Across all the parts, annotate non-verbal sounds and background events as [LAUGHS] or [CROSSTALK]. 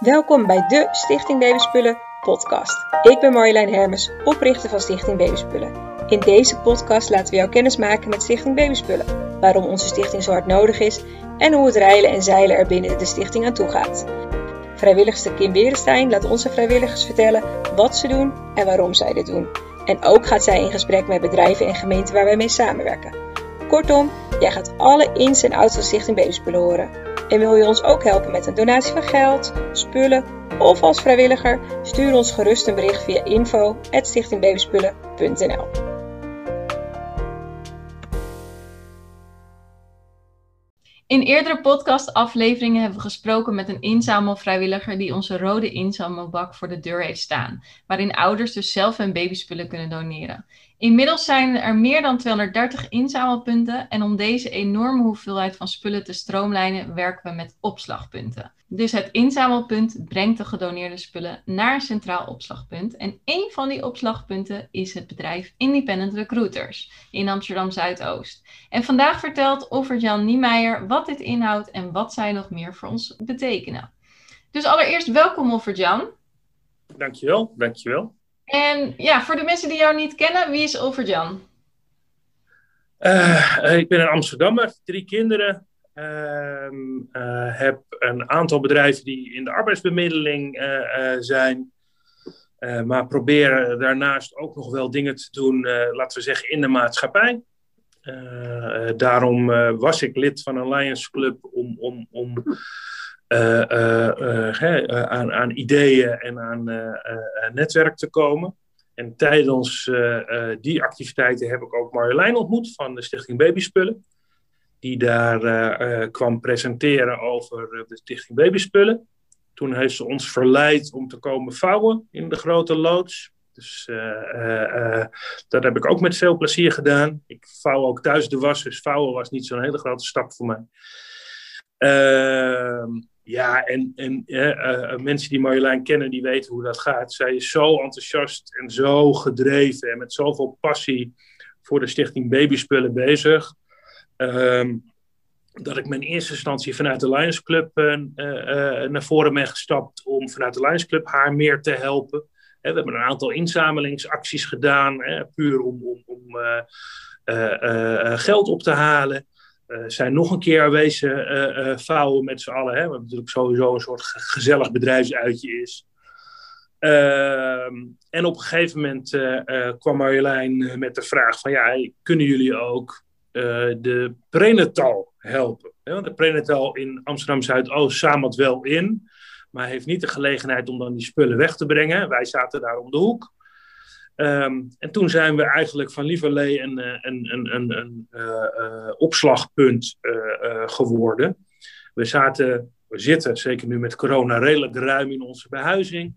Welkom bij de Stichting Babyspullen podcast. Ik ben Marjolein Hermes, oprichter van Stichting Babyspullen. In deze podcast laten we jou kennis maken met Stichting Babyspullen, waarom onze stichting zo hard nodig is en hoe het reilen en zeilen er binnen de stichting aan toe gaat. Vrijwilligster Kim Berenstein laat onze vrijwilligers vertellen wat ze doen en waarom zij dit doen. En ook gaat zij in gesprek met bedrijven en gemeenten waar wij mee samenwerken. Kortom, jij gaat alle ins en outs van Stichting Babyspullen horen. En wil je ons ook helpen met een donatie van geld, spullen of als vrijwilliger? Stuur ons gerust een bericht via info.stichtingbabyspullen.nl In eerdere podcastafleveringen hebben we gesproken met een inzamelvrijwilliger die onze rode inzamelbak voor de deur heeft staan, waarin ouders dus zelf hun babyspullen kunnen doneren. Inmiddels zijn er meer dan 230 inzamelpunten en om deze enorme hoeveelheid van spullen te stroomlijnen werken we met opslagpunten. Dus het inzamelpunt brengt de gedoneerde spullen naar een centraal opslagpunt en één van die opslagpunten is het bedrijf Independent Recruiters in Amsterdam Zuidoost. En vandaag vertelt Offertjan Niemeyer wat dit inhoudt en wat zij nog meer voor ons betekenen. Dus allereerst welkom Offertjan. Dankjewel, dankjewel. En ja, voor de mensen die jou niet kennen, wie is Overjan? Uh, ik ben een Amsterdammer, drie kinderen. Uh, uh, heb een aantal bedrijven die in de arbeidsbemiddeling zijn. maar probeer daarnaast ook nog wel dingen te doen, laten we zeggen, in de maatschappij. daarom was ik lid van een Lions Club om, om, om aan, aan, ideeën en aan netwerk te komen. En tijdens die activiteiten heb ik ook Marjolein ontmoet van de Stichting Babyspullen. Die daar kwam presenteren over de Stichting Babyspullen. Toen heeft ze ons verleid om te komen vouwen in de grote loods. Dus dat heb ik ook met veel plezier gedaan. Ik vouw ook thuis de was, dus vouwen was niet zo'n hele grote stap voor mij. En, en uh, mensen die Marjolein kennen, die weten hoe dat gaat. Zij is zo enthousiast en zo gedreven en met zoveel passie voor de stichting Babyspullen bezig. Uh, dat ik me in eerste instantie vanuit de Lions Club uh, naar voren ben gestapt om vanuit de Lions Club haar meer te helpen. we hebben een aantal inzamelingsacties gedaan, puur om, om, om geld op te halen. Uh, zijn nog een keer wezen uh, uh, vouwen met z'n allen. Hè, wat natuurlijk sowieso een soort gezellig bedrijfsuitje is. Ehm, en op een gegeven moment kwam Marjolein met de vraag van... ja, kunnen jullie ook de prenatal helpen? want de prenatal in Amsterdam-Zuidoost zamelt wel in... maar heeft niet de gelegenheid om dan die spullen weg te brengen. Wij zaten daar om de hoek. Um, en toen zijn we eigenlijk van Lieverlee een, een, een, een, een uh, uh, opslagpunt geworden. We zaten, we zitten zeker nu met corona redelijk ruim in onze behuizing.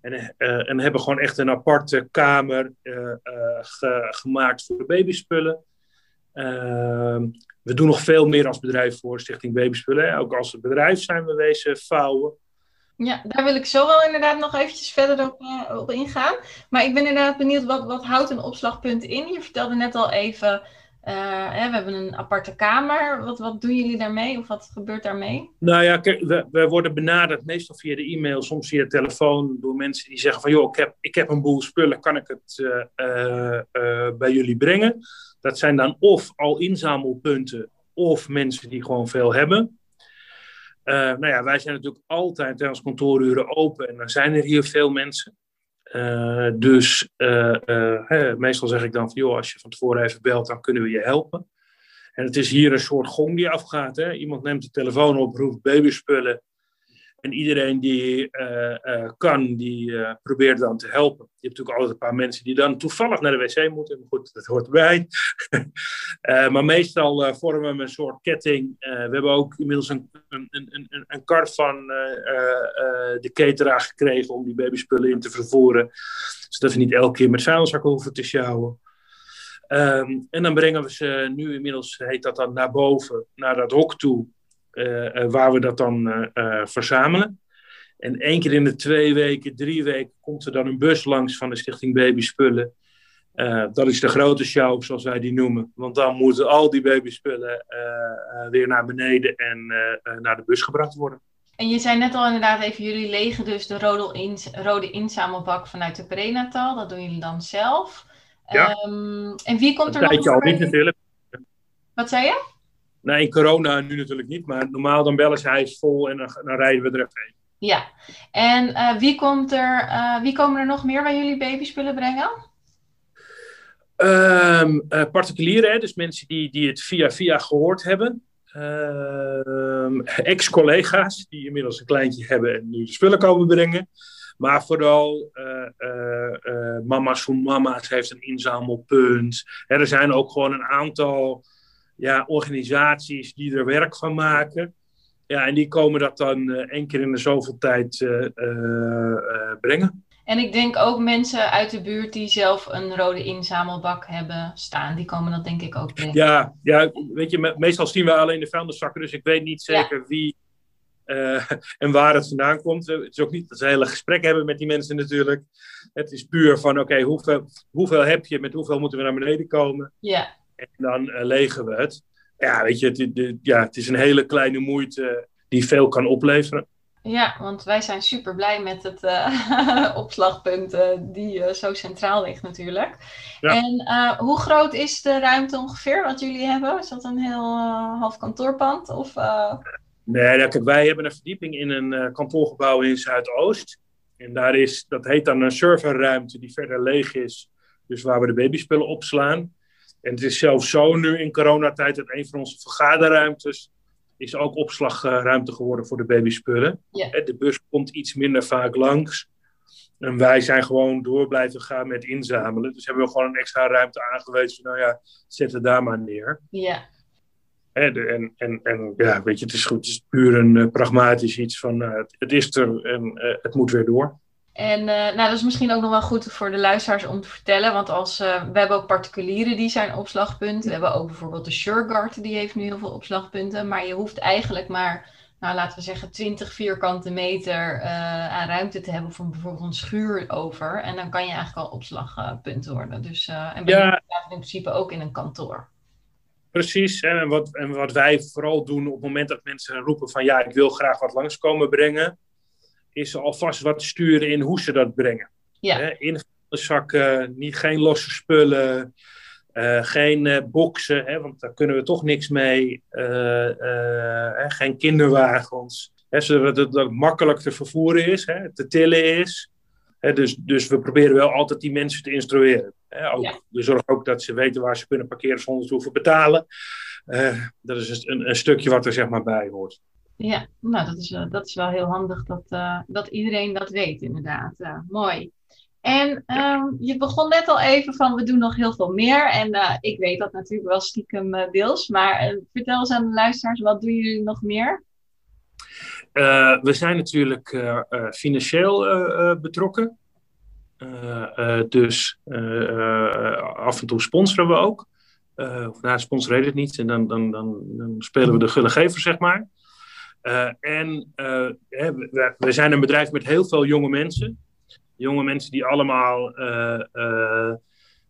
En, en hebben gewoon echt een aparte kamer ge, gemaakt voor de babyspullen. Ehm, we doen nog veel meer als bedrijf voor Stichting Babyspullen. Ook als bedrijf zijn we wezen vouwen. Ja, daar wil ik zo wel inderdaad nog eventjes verder op, uh, op ingaan. Maar ik ben inderdaad benieuwd, wat, wat houdt een opslagpunt in? Je vertelde net al even, uh, hè, we hebben een aparte kamer. Wat, wat doen jullie daarmee of wat gebeurt daarmee? Nou ja, we, we worden benaderd meestal via de e-mail, soms via de telefoon, door mensen die zeggen van joh, ik heb, ik heb een boel spullen, kan ik het uh, bij jullie brengen? Dat zijn dan of al inzamelpunten of mensen die gewoon veel hebben. Uh, nou ja, wij zijn natuurlijk altijd tijdens kantooruren open en dan zijn er hier veel mensen. Uh, dus hè, meestal zeg ik dan van, joh, als je van tevoren even belt, dan kunnen we je helpen. En het is hier een soort gong die afgaat. Hè? Iemand neemt de telefoon op, roept babyspullen. En iedereen die uh, uh, kan, die uh, probeert dan te helpen. Je hebt natuurlijk altijd een paar mensen die dan toevallig naar de wc moeten. Maar goed, dat hoort erbij. [LAUGHS] maar meestal vormen we een soort ketting. we hebben ook inmiddels een, een, een, een, een kar van de cateraar gekregen om die babyspullen in te vervoeren. Zodat we niet elke keer met vuilniszakken hoeven te sjouwen. Um, en dan brengen we ze nu inmiddels, heet dat dan, naar boven, naar dat hok toe. Uh, waar we dat dan uh, verzamelen. En één keer in de twee weken, drie weken, komt er dan een bus langs van de Stichting Babyspullen. dat is de grote show, zoals wij die noemen. Want dan moeten al die babyspullen weer naar beneden en naar de bus gebracht worden. En je zei net al inderdaad even, jullie legen dus de rode, rode inzamelbak vanuit de prenatal. Dat doen jullie dan zelf. Ja. Ehm, en wie komt er Een nog tijdje al niet natuurlijk. Wat zei je? Nee, in corona nu natuurlijk niet. Maar normaal dan bellen ze hij is vol en dan, dan rijden we er even heen. Ja. En eh, wie, komt er, eh, wie komen er nog meer bij jullie babyspullen brengen? Eh, particulieren, hè, dus mensen die, die het via via gehoord hebben. Ehm, Ex-collega's die inmiddels een kleintje hebben en nu de spullen komen brengen. Maar vooral Mama's voor Mama's heeft een inzamelpunt. Hè, er zijn ook gewoon een aantal ja, organisaties die er werk van maken. Ja, en die komen dat dan eh, één keer in de zoveel tijd eh, eh, brengen. En ik denk ook mensen uit de buurt die zelf een rode inzamelbak hebben staan. Die komen dat denk ik ook brengen. Ja, ja, weet je, me- meestal zien we alleen de vuilniszakken, dus ik weet niet zeker wie en waar het vandaan komt. Het is ook niet dat ze hele gesprek hebben met die mensen natuurlijk. Het is puur van, oké, hoeveel, hoeveel heb je, met hoeveel moeten we naar beneden komen? Ja, En dan eh, legen we het. Ja, weet je, het, het- ja, het is een hele kleine moeite die veel kan opleveren. ja want wij zijn super blij met het eh, [LAUGHS] opslagpunt eh, die zo centraal ligt natuurlijk. Ja. En hoe groot is de ruimte ongeveer wat jullie hebben? Is dat een heel half kantoorpand? Of, Nee, nou, kijk, wij hebben een verdieping in een kantoorgebouw in Zuidoost. En daar is, dat heet dan een serverruimte die verder leeg is. Dus waar we de babyspullen opslaan. En het is zelfs zo nu in coronatijd dat een van onze vergaderruimtes is ook opslagruimte geworden voor de babyspullen. De bus komt iets minder vaak langs. En wij zijn gewoon door blijven gaan met inzamelen. Dus hebben we gewoon een extra ruimte aangewezen. Nou ja, zet het daar maar neer. ja. En, en, en ja, weet je, het is goed. Het is puur een eh, pragmatisch iets van eh, het, het is er en eh, het moet weer door. En eh, nou, dat is misschien ook nog wel goed voor de luisteraars om te vertellen. Want als, eh, we hebben ook particulieren die zijn opslagpunten. We hebben ook bijvoorbeeld de Sureguard, die heeft nu heel veel opslagpunten. Maar je hoeft eigenlijk maar, nou, laten we zeggen, 20 vierkante meter eh, aan ruimte te hebben voor bijvoorbeeld een schuur over. En dan kan je eigenlijk al opslagpunt worden. Dus, en bij Ja. in principe ook in een kantoor. Precies. En wat, en wat wij vooral doen op het moment dat mensen roepen van ja, ik wil graag wat langskomen brengen, is alvast wat sturen in hoe ze dat brengen. Ja. Hè, in zakken, niet, geen losse spullen, eh, geen eh boksen, hè, want daar kunnen we toch niks mee. eh, eh, geen kinderwagens. Hè, zodat het, dat makkelijk te vervoeren is, hè, te tillen is. Hè, dus, dus we proberen wel altijd die mensen te instrueren. Hè, ook, Ja. We zorgen ook dat ze weten waar ze kunnen parkeren zonder te hoeven betalen. Eh, dat is een, een stukje wat er zeg maar bij hoort. Ja, nou, dat is, wel- dat is wel heel handig dat, eh, dat iedereen dat weet, inderdaad. Eh, mooi. En ehm, je begon net al even van, we doen nog heel veel meer. En eh, ik weet dat natuurlijk wel stiekem deels. Maar vertel eens aan de luisteraars, wat doen jullie nog meer? We zijn natuurlijk financieel betrokken. Dus af en toe sponsoren we ook. Of nou, sponsoren het niet. En dan, dan, dan, dan spelen we de gulle gever, zeg maar. Eh, en eh, hè, we, we zijn een bedrijf met heel veel jonge mensen. Jonge mensen die allemaal eh,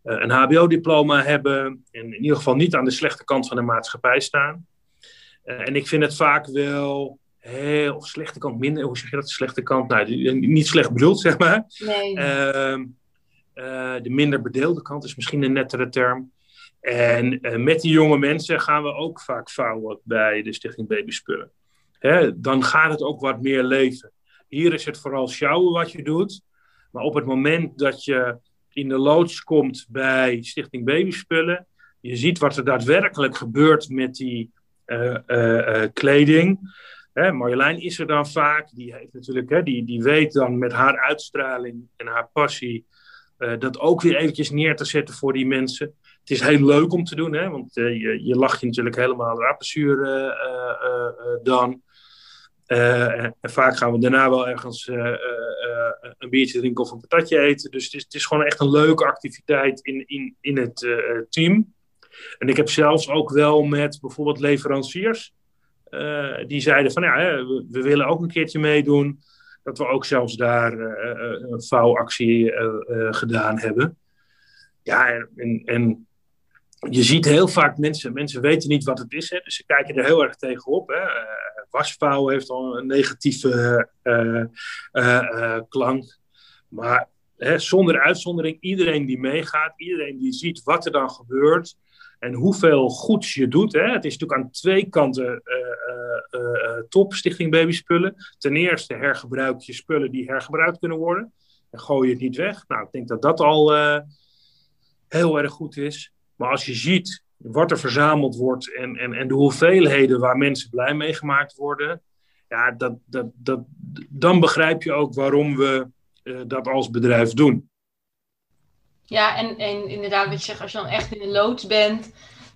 een HBO-diploma hebben. En in ieder geval niet aan de slechte kant van de maatschappij staan. En ik vind het vaak wel heel, of slechte kant minder, hoe zeg je dat? Slechte kant, nou, niet slecht bedoeld, [LAUGHS] zeg maar. Nee. Ehm, eh, de minder bedeelde kant is misschien een nettere term. En met die jonge mensen gaan we ook vaak vouwen bij de Stichting Babyspullen. Hè, dan gaat het ook wat meer leven. Hier is het vooral sjouwen wat je doet. Maar op het moment dat je in de loods komt bij Stichting Babyspullen, je ziet wat er daadwerkelijk gebeurt met die eh, eh, eh, kleding. Hè, Marjolein is er dan vaak. Die, heeft natuurlijk, hè, die, die weet dan met haar uitstraling en haar passie dat ook weer eventjes neer te zetten voor die mensen. Het is heel leuk om te doen, hè, want je, je lacht je natuurlijk helemaal de eh, dan. Eh, en, vaak gaan we daarna wel ergens eh, eh, een biertje drinken of een patatje eten. Dus het is, het is gewoon echt een leuke activiteit in, in, in het team. En ik heb zelfs ook wel met bijvoorbeeld leveranciers. die zeiden van ja, we, we willen ook een keertje meedoen. Dat we ook zelfs daar een vouwactie gedaan hebben. Ja, en, en je ziet heel vaak mensen, mensen weten niet wat het is. Hè, dus ze kijken er heel erg tegenop. Hè. Wasvouw heeft al een negatieve uh, klank. Maar hè, zonder uitzondering, iedereen die meegaat, iedereen die ziet wat er dan gebeurt en hoeveel goeds je doet. Hè. Het is natuurlijk aan twee kanten top, Stichting Babyspullen. Ten eerste hergebruik je spullen die hergebruikt kunnen worden. En gooi je het niet weg. Nou, ik denk dat dat al heel erg goed is. Maar als je ziet wat er verzameld wordt en, en, en de hoeveelheden waar mensen blij mee gemaakt worden, ja, dat, dat, dat, dan begrijp je ook waarom we uh, dat als bedrijf doen. Ja, en, en inderdaad, wat je zegt, als je dan echt in de loods bent,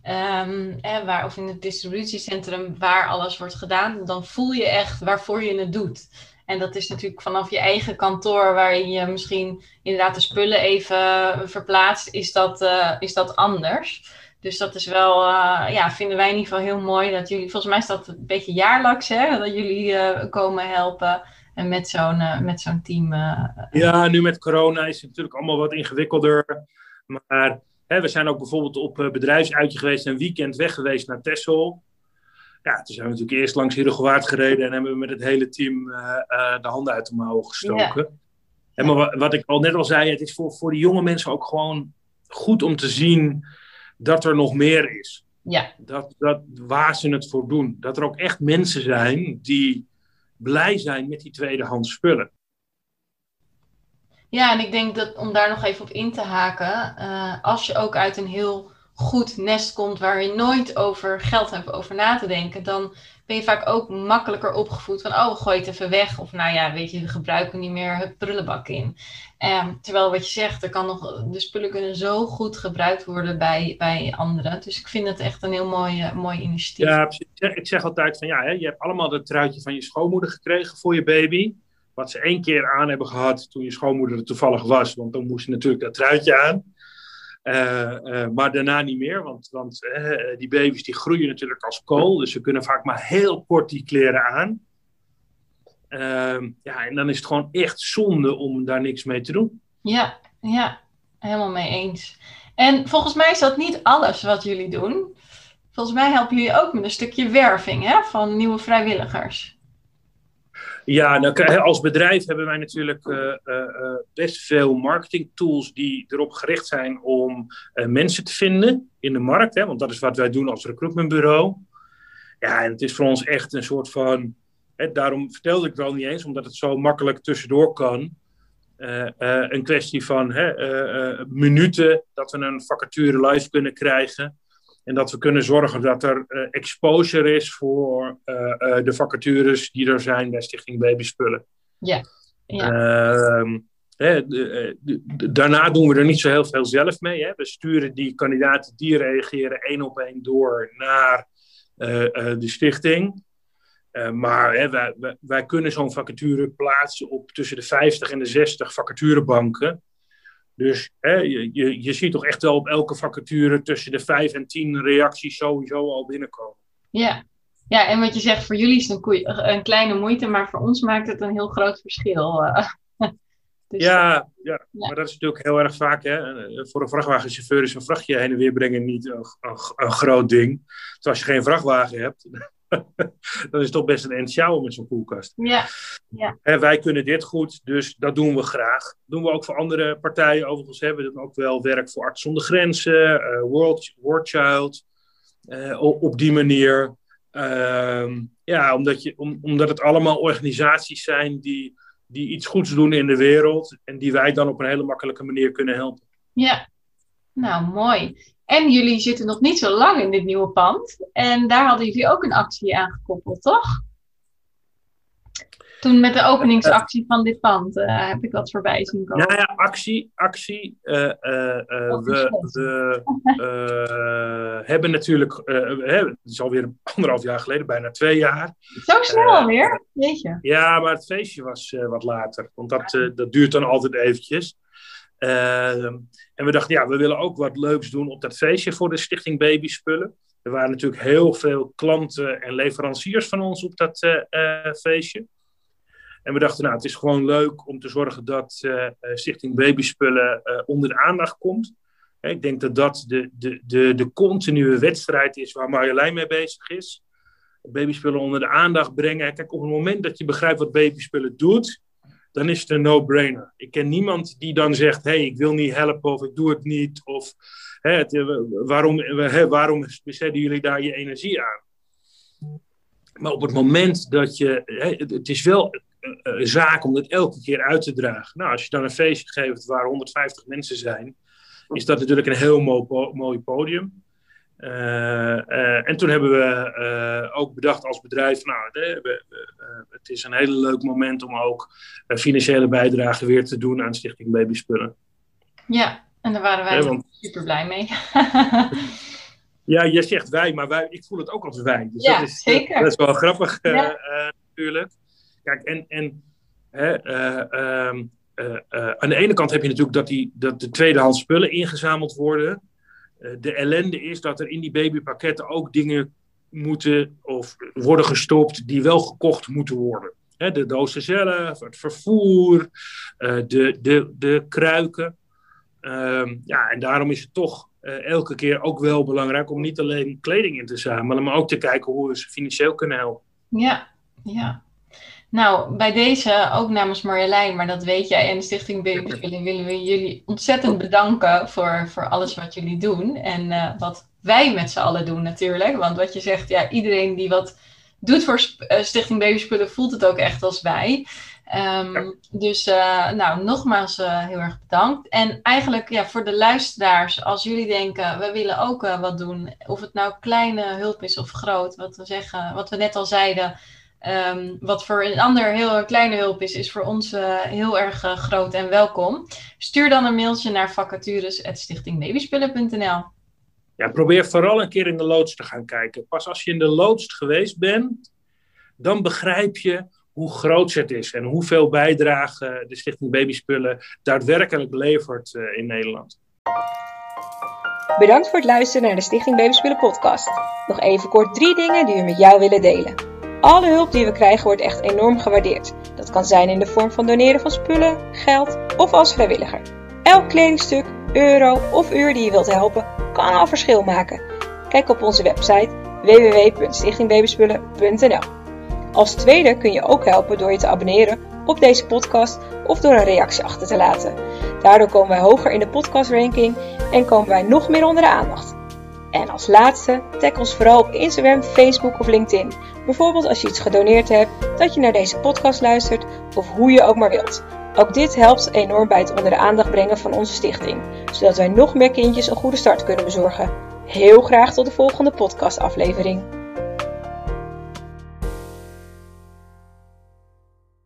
um, waar, of in het distributiecentrum waar alles wordt gedaan, dan voel je echt waarvoor je het doet. En dat is natuurlijk vanaf je eigen kantoor, waarin je misschien inderdaad de spullen even verplaatst, is dat, uh, is dat anders. Dus dat is wel, uh, ja, vinden wij in ieder geval heel mooi dat jullie, volgens mij is dat een beetje jaarlijks, hè, dat jullie uh, komen helpen. En met zo'n met zo'n team. ja, nu met corona is het natuurlijk allemaal wat ingewikkelder. Maar hè, we zijn ook bijvoorbeeld op bedrijfsuitje geweest, een weekend weg geweest naar Texel. Ja, toen zijn we natuurlijk eerst langs Herengewaard gereden en hebben we met het hele team uh, uh, de handen uit de mouwen gestoken. Ja. En maar wat, ik al net al zei, het is voor, voor die jonge mensen ook gewoon goed om te zien dat er nog meer is. Ja. Dat, dat, waar ze het voor doen. Dat er ook echt mensen zijn die blij zijn met die tweedehands spullen. Ja, en ik denk dat om daar nog even op in te haken, uh, als je ook uit een heel goed nest komt waar je nooit over geld hebt over na te denken, dan ben je vaak ook makkelijker opgevoed van, oh, gooi het even weg. Of nou ja, weet je, we gebruiken niet meer het prullenbak in. Um, terwijl wat je zegt, er kan nog, de spullen kunnen zo goed gebruikt worden bij, bij anderen. Dus ik vind het echt een heel mooi, mooi initiatief. Ja, ik zeg altijd van, ja, hè, je hebt allemaal dat truitje van je schoonmoeder gekregen voor je baby. Wat ze één keer aan hebben gehad toen je schoonmoeder er toevallig was. Want dan moest je natuurlijk dat truitje aan. Uh, uh, maar daarna niet meer, want, want uh, die baby's die groeien natuurlijk als kool, dus ze kunnen vaak maar heel kort die kleren aan. Ehm, ja, en dan is het gewoon echt zonde om daar niks mee te doen. Ja, ja, helemaal mee eens. En volgens mij is dat niet alles wat jullie doen. Volgens mij helpen jullie ook met een stukje werving hè, van nieuwe vrijwilligers. Ja, nou, als bedrijf hebben wij natuurlijk uh, uh, best veel marketing tools die erop gericht zijn om mensen te vinden in de markt. Hè, want dat is wat wij doen als recruitmentbureau. Ja, en het is voor ons echt een soort van. Hè, daarom vertelde ik al niet eens, omdat het zo makkelijk tussendoor kan. een kwestie van hè, minuten dat we een vacature live kunnen krijgen. En dat we kunnen zorgen dat er uh, exposure is voor uh, uh, de vacatures die er zijn bij Stichting Babyspullen. Ja. ja. Ehm, hè, de, de, daarna doen we er niet zo heel veel zelf mee. Hè. We sturen die kandidaten die reageren één op één door naar de stichting. maar hè, wij, wij, wij, kunnen zo'n vacature plaatsen op tussen de 50 en de 60 vacaturebanken. Dus hè, je, je, je ziet toch echt wel op elke vacature tussen de vijf en tien reacties sowieso al binnenkomen. Ja. ja, en wat je zegt, voor jullie is het een, een kleine moeite, maar voor ons maakt het een heel groot verschil. [LAUGHS] dus, ja, ja, ja, maar dat is natuurlijk heel erg vaak. Hè, voor een vrachtwagenchauffeur is een vrachtje heen en weer brengen niet een, een, een groot ding. Dus als je geen vrachtwagen hebt, [LAUGHS] dan is toch best een end sjouwen met zo'n koelkast. Ja. ja. En wij kunnen dit goed, dus dat doen we graag. Dat doen we ook voor andere partijen. Overigens hebben we ook wel werk voor Arts zonder Grenzen, uh, World, World Child. Uh, op die manier. Uh, ja, omdat, je, om, omdat het allemaal organisaties zijn die, die iets goeds doen in de wereld. En die wij dan op een hele makkelijke manier kunnen helpen. Ja, nou mooi. En jullie zitten nog niet zo lang in dit nieuwe pand. En daar hadden jullie ook een actie aan gekoppeld, toch? Toen met de openingsactie van dit pand uh, heb ik wat voorbij zien komen. Nou ja, actie. actie. Uh, uh, we we hebben natuurlijk, het is alweer anderhalf jaar geleden, bijna twee jaar. Zo snel alweer? Jeetje. Ja, maar het feestje was wat later. Want dat, dat duurt dan altijd eventjes. Ehm, en we dachten, ja, we willen ook wat leuks doen op dat feestje voor de Stichting Babyspullen. Er waren natuurlijk heel veel klanten en leveranciers van ons op dat uh, feestje. En we dachten, nou, het is gewoon leuk om te zorgen dat uh, Stichting Babyspullen onder de aandacht komt. Ik denk dat dat de, de, de, de continue wedstrijd is waar Marjolein mee bezig is. Babyspullen onder de aandacht brengen. Kijk, op het moment dat je begrijpt wat babyspullen doet, dan is het een no-brainer. Ik ken niemand die dan zegt: hé, hey, ik wil niet helpen of ik doe het niet. Of hè, het, eh, waarom, hè, waarom jullie daar je energie aan? Maar op het moment dat je. Hè, het is wel een zaak om dat elke keer uit te dragen. Nou, als je dan een feestje geeft waar 150 mensen zijn, is dat natuurlijk een heel mooi podium. Uh, uh, en toen hebben we uh, ook bedacht als bedrijf, nou, we, het is een heel leuk moment om ook financiële bijdrage weer te doen aan Stichting Babyspullen. Ja, en daar waren wij want, super blij mee. [LAUGHS] [LAUGHS] ja, je zegt wij, maar wij, ik voel het ook als wij. Dus ja, dat is, zeker. Dat is wel grappig ja. natuurlijk. Kijk, en, en hè, um, aan de ene kant heb je natuurlijk dat, die, dat de tweedehands spullen ingezameld worden. Eh, de ellende is dat er in die babypakketten ook dingen moeten of worden gestopt die wel gekocht moeten worden. de dozen zelf, het vervoer, eh, de, de, de kruiken. Ehm, ja, en daarom is het toch eh, elke keer ook wel belangrijk om niet alleen kleding in te zamelen, maar ook te kijken hoe we ze financieel kunnen helpen. Ja, ja. Nou, bij deze, ook namens Marjolein, maar dat weet jij en de Stichting Babyspullen, willen we jullie ontzettend bedanken voor, voor alles wat jullie doen. En uh, wat wij met z'n allen doen natuurlijk. Want wat je zegt, ja, iedereen die wat doet voor uh, Stichting Babyspullen voelt het ook echt als wij. Um, Dus uh, nou, nogmaals heel erg bedankt. En eigenlijk ja, voor de luisteraars, als jullie denken, we willen ook wat doen. Of het nou kleine hulp is of groot, wat we zeggen, wat we net al zeiden Um, wat voor een ander heel kleine hulp is, is voor ons uh, heel erg uh, groot en welkom. Stuur dan een mailtje naar vacatures.stichtingbabyspullen.nl Ja, probeer vooral een keer in de loods te gaan kijken. Pas als je in de loods geweest bent, dan begrijp je hoe groot het is en hoeveel bijdrage de Stichting Babyspullen daadwerkelijk levert uh, in Nederland. Bedankt voor het luisteren naar de Stichting Babyspullen podcast. Nog even kort drie dingen die we met jou willen delen. Alle hulp die we krijgen wordt echt enorm gewaardeerd. Dat kan zijn in de vorm van doneren van spullen, geld of als vrijwilliger. Elk kledingstuk, euro of uur die je wilt helpen, kan al verschil maken. Kijk op onze website www.stichtingbabyspullen.nl. Als tweede kun je ook helpen door je te abonneren op deze podcast of door een reactie achter te laten. Daardoor komen wij hoger in de podcastranking en komen wij nog meer onder de aandacht. En als laatste, tag ons vooral op Instagram, Facebook of LinkedIn. Bijvoorbeeld als je iets gedoneerd hebt, dat je naar deze podcast luistert of hoe je ook maar wilt. Ook dit helpt enorm bij het onder de aandacht brengen van onze stichting, zodat wij nog meer kindjes een goede start kunnen bezorgen. Heel graag tot de volgende podcastaflevering.